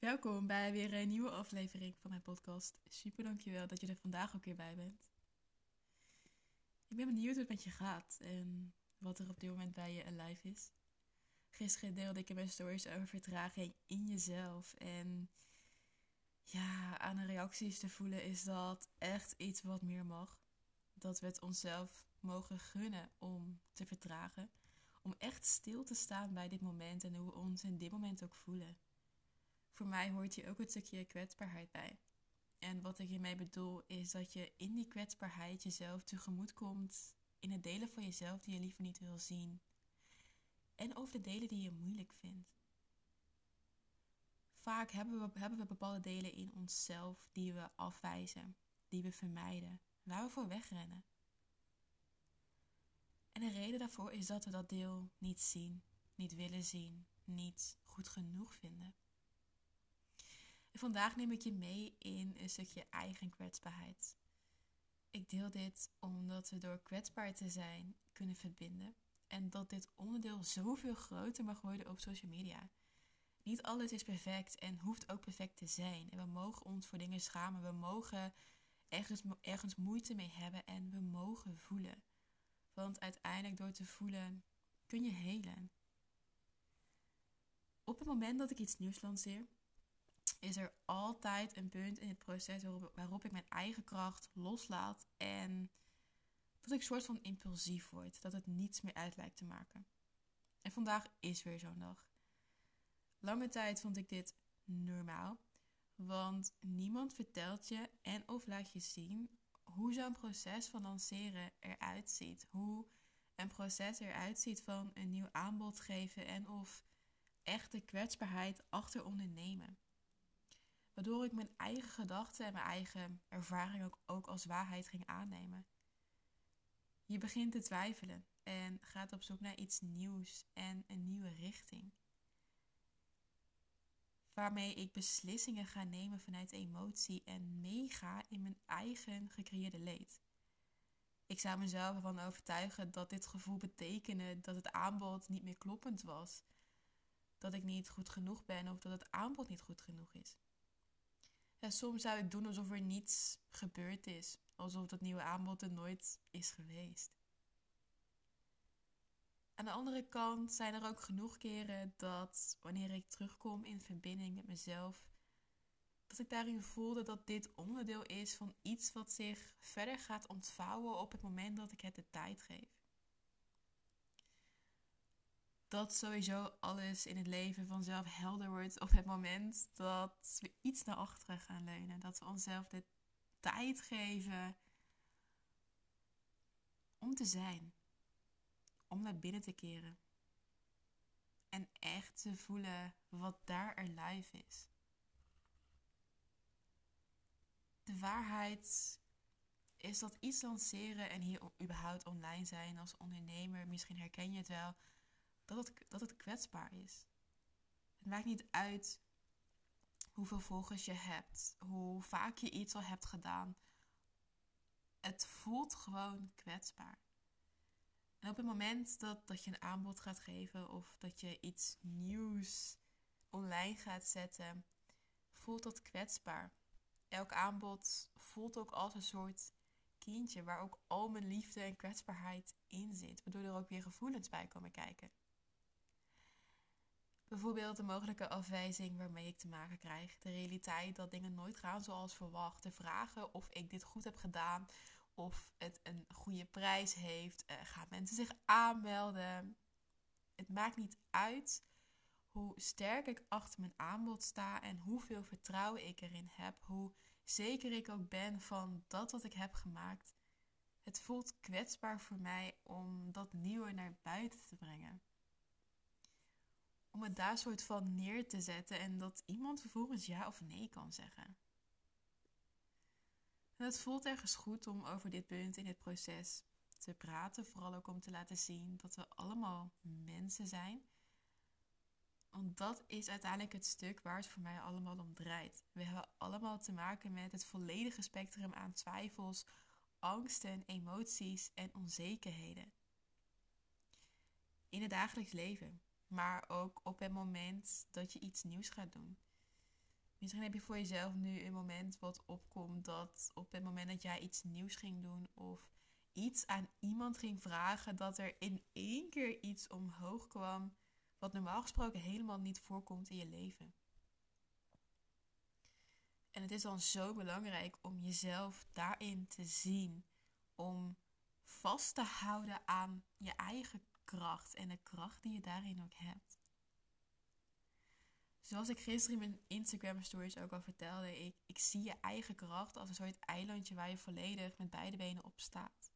Welkom bij weer een nieuwe aflevering van mijn podcast. Super dankjewel dat je er vandaag ook weer bij bent. Ik ben benieuwd hoe het met je gaat en wat er op dit moment bij je alive is. Gisteren deelde ik in mijn stories over vertraging in jezelf. En ja, aan de reacties te voelen is dat echt iets wat meer mag. Dat we het onszelf mogen gunnen om te vertragen. Om echt stil te staan bij dit moment en hoe we ons in dit moment ook voelen voor mij hoort hier ook een stukje kwetsbaarheid bij. En wat ik hiermee bedoel is dat je in die kwetsbaarheid jezelf tegemoet komt in het delen van jezelf die je liever niet wil zien. En over de delen die je moeilijk vindt. Vaak hebben we, hebben we bepaalde delen in onszelf die we afwijzen, die we vermijden, waar we voor wegrennen. En de reden daarvoor is dat we dat deel niet zien, niet willen zien, niet goed genoeg vinden. Vandaag neem ik je mee in een stukje eigen kwetsbaarheid. Ik deel dit omdat we door kwetsbaar te zijn kunnen verbinden. En dat dit onderdeel zoveel groter mag worden op social media. Niet alles is perfect en hoeft ook perfect te zijn. En we mogen ons voor dingen schamen. We mogen ergens, ergens moeite mee hebben en we mogen voelen. Want uiteindelijk door te voelen kun je helen. Op het moment dat ik iets nieuws lanceer, is er altijd een punt in het proces waarop, ik mijn eigen kracht loslaat en dat ik soort van impulsief word, dat het niets meer uit lijkt te maken. En vandaag is weer zo'n dag. Lange tijd vond ik dit normaal, want niemand vertelt je en of laat je zien hoe zo'n proces van lanceren eruit ziet. Hoe een proces eruit ziet van een nieuw aanbod geven en of echte kwetsbaarheid achter ondernemen. Waardoor ik mijn eigen gedachten en mijn eigen ervaring ook, ook als waarheid ging aannemen. Je begint te twijfelen en gaat op zoek naar iets nieuws en een nieuwe richting. Waarmee ik beslissingen ga nemen vanuit emotie en meega in mijn eigen gecreëerde leed. Ik zou mezelf ervan overtuigen dat dit gevoel betekende dat het aanbod niet meer kloppend was. Dat ik niet goed genoeg ben of dat het aanbod niet goed genoeg is. En soms zou ik doen alsof er niets gebeurd is. Alsof dat nieuwe aanbod er nooit is geweest. Aan de andere kant zijn er ook genoeg keren dat wanneer ik terugkom in verbinding met mezelf, dat ik daarin voelde dat dit onderdeel is van iets wat zich verder gaat ontvouwen op het moment dat ik het de tijd geef dat sowieso alles in het leven vanzelf helder wordt op het moment dat we iets naar achteren gaan leunen. Dat we onszelf de tijd geven om te zijn, om naar binnen te keren. En echt te voelen wat daar er live is. De waarheid is dat iets lanceren en hier überhaupt online zijn als ondernemer, misschien herken je het wel dat het, dat het kwetsbaar is. Het maakt niet uit hoeveel volgers je hebt, hoe vaak je iets al hebt gedaan. Het voelt gewoon kwetsbaar. En op het moment dat, dat je een aanbod gaat geven of dat je iets nieuws online gaat zetten, voelt dat kwetsbaar. Elk aanbod voelt ook als een soort kindje waar ook al mijn liefde en kwetsbaarheid in zit, waardoor er ook weer gevoelens bij komen kijken. Bijvoorbeeld de mogelijke afwijzing waarmee ik te maken krijg. De realiteit dat dingen nooit gaan zoals verwacht. De vragen of ik dit goed heb gedaan. Of het een goede prijs heeft. Uh, gaan mensen zich aanmelden? Het maakt niet uit hoe sterk ik achter mijn aanbod sta en hoeveel vertrouwen ik erin heb. Hoe zeker ik ook ben van dat wat ik heb gemaakt. Het voelt kwetsbaar voor mij om dat nieuwe naar buiten te brengen om het daar soort van neer te zetten en dat iemand vervolgens ja of nee kan zeggen. En het voelt ergens goed om over dit punt in het proces te praten, vooral ook om te laten zien dat we allemaal mensen zijn. Want dat is uiteindelijk het stuk waar het voor mij allemaal om draait. We hebben allemaal te maken met het volledige spectrum aan twijfels, angsten, emoties en onzekerheden. In het dagelijks leven maar ook op het moment dat je iets nieuws gaat doen. Misschien heb je voor jezelf nu een moment wat opkomt dat op het moment dat jij iets nieuws ging doen of iets aan iemand ging vragen, dat er in één keer iets omhoog kwam wat normaal gesproken helemaal niet voorkomt in je leven. En het is dan zo belangrijk om jezelf daarin te zien, om vast te houden aan je eigen kracht en de kracht die je daarin ook hebt. Zoals ik gisteren in mijn Instagram stories ook al vertelde, ik, ik zie je eigen kracht als een soort eilandje waar je volledig met beide benen op staat.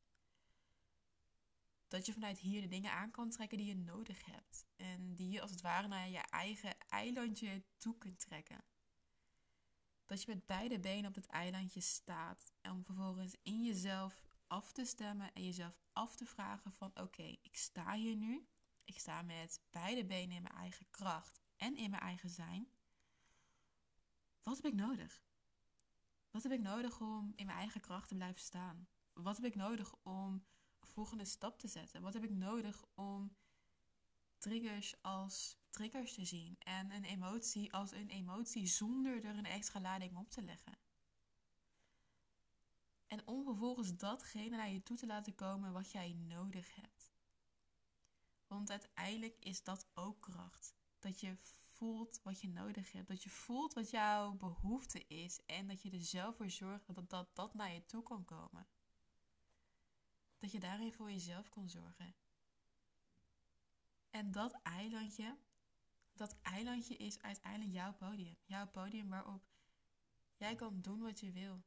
Dat je vanuit hier de dingen aan kan trekken die je nodig hebt. En die je als het ware naar je eigen eilandje toe kunt trekken. Dat je met beide benen op het eilandje staat. En om vervolgens in jezelf af te stemmen en jezelf af te vragen van oké, ik sta hier nu. Ik sta met beide benen in mijn eigen kracht en in mijn eigen zijn. Wat heb ik nodig? Wat heb ik nodig om in mijn eigen kracht te blijven staan? Wat heb ik nodig om een volgende stap te zetten? Wat heb ik nodig om triggers als triggers te zien en een emotie als een emotie zonder er een extra lading op te leggen? En om vervolgens datgene naar je toe te laten komen wat jij nodig hebt. Want uiteindelijk is dat ook kracht. Dat je voelt wat je nodig hebt. Dat je voelt wat jouw behoefte is. En dat je er zelf voor zorgt dat dat, dat naar je toe kan komen. Dat je daarin voor jezelf kan zorgen. En dat eilandje, dat eilandje is uiteindelijk jouw podium. Jouw podium waarop jij kan doen wat je wil.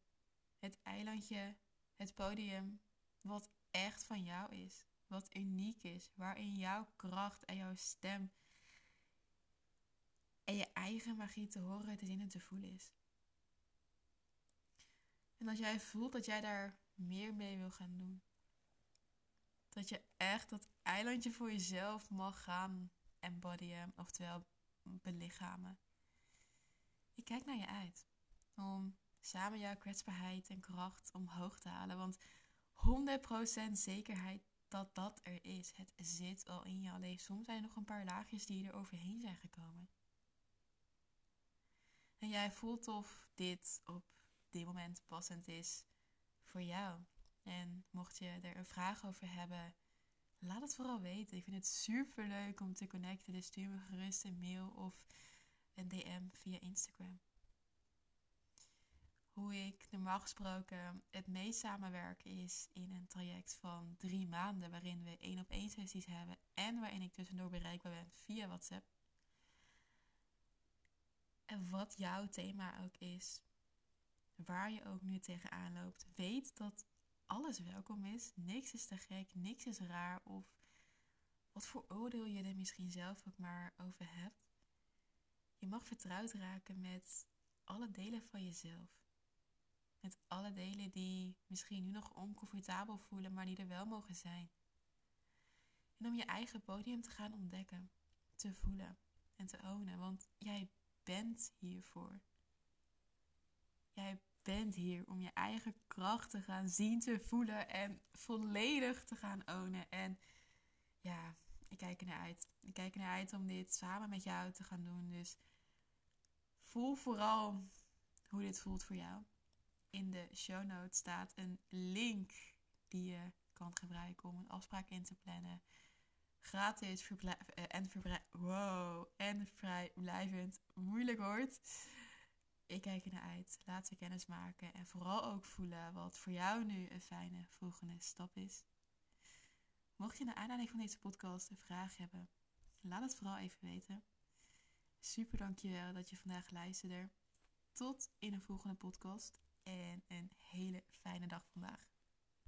Het eilandje, het podium wat echt van jou is. Wat uniek is. Waarin jouw kracht en jouw stem en je eigen magie te horen, te zien en te voelen is. En als jij voelt dat jij daar meer mee wil gaan doen, dat je echt dat eilandje voor jezelf mag gaan embodyen, oftewel belichamen. Ik kijk naar je uit om samen jouw kwetsbaarheid en kracht omhoog te halen, want 100% zekerheid dat dat er is. Het zit al in je. Alleen soms zijn er nog een paar laagjes die er overheen zijn gekomen. En jij voelt of dit op dit moment passend is voor jou. En mocht je er een vraag over hebben, laat het vooral weten. Ik vind het super leuk om te connecten. Dus stuur me gerust een mail of een DM via Instagram. Hoe ik normaal gesproken het meest samenwerken is in een traject van drie maanden, waarin we één op één sessies hebben en waarin ik tussendoor bereikbaar ben via WhatsApp. En wat jouw thema ook is, waar je ook nu tegenaan loopt, weet dat alles welkom is. Niks is te gek, niks is raar of wat voor oordeel je er misschien zelf ook maar over hebt. Je mag vertrouwd raken met alle delen van jezelf. Met alle delen die misschien nu nog oncomfortabel voelen, maar die er wel mogen zijn. En om je eigen podium te gaan ontdekken, te voelen en te ownen. Want jij bent hiervoor. Jij bent hier om je eigen kracht te gaan zien, te voelen en volledig te gaan ownen. En ja, ik kijk er naar uit. Ik kijk er naar uit om dit samen met jou te gaan doen. Dus voel vooral hoe dit voelt voor jou. In de show notes staat een link die je kan gebruiken om een afspraak in te plannen gratis uh, en, wow, en vrijblijvend moeilijk wordt. Ik kijk er naar uit. Laten we kennis maken en vooral ook voelen wat voor jou nu een fijne volgende stap is. Mocht je naar aanleiding van deze podcast een vraag hebben, laat het vooral even weten. Super dankjewel dat je vandaag luisterde. Tot in een volgende podcast en een hele fijne dag vandaag.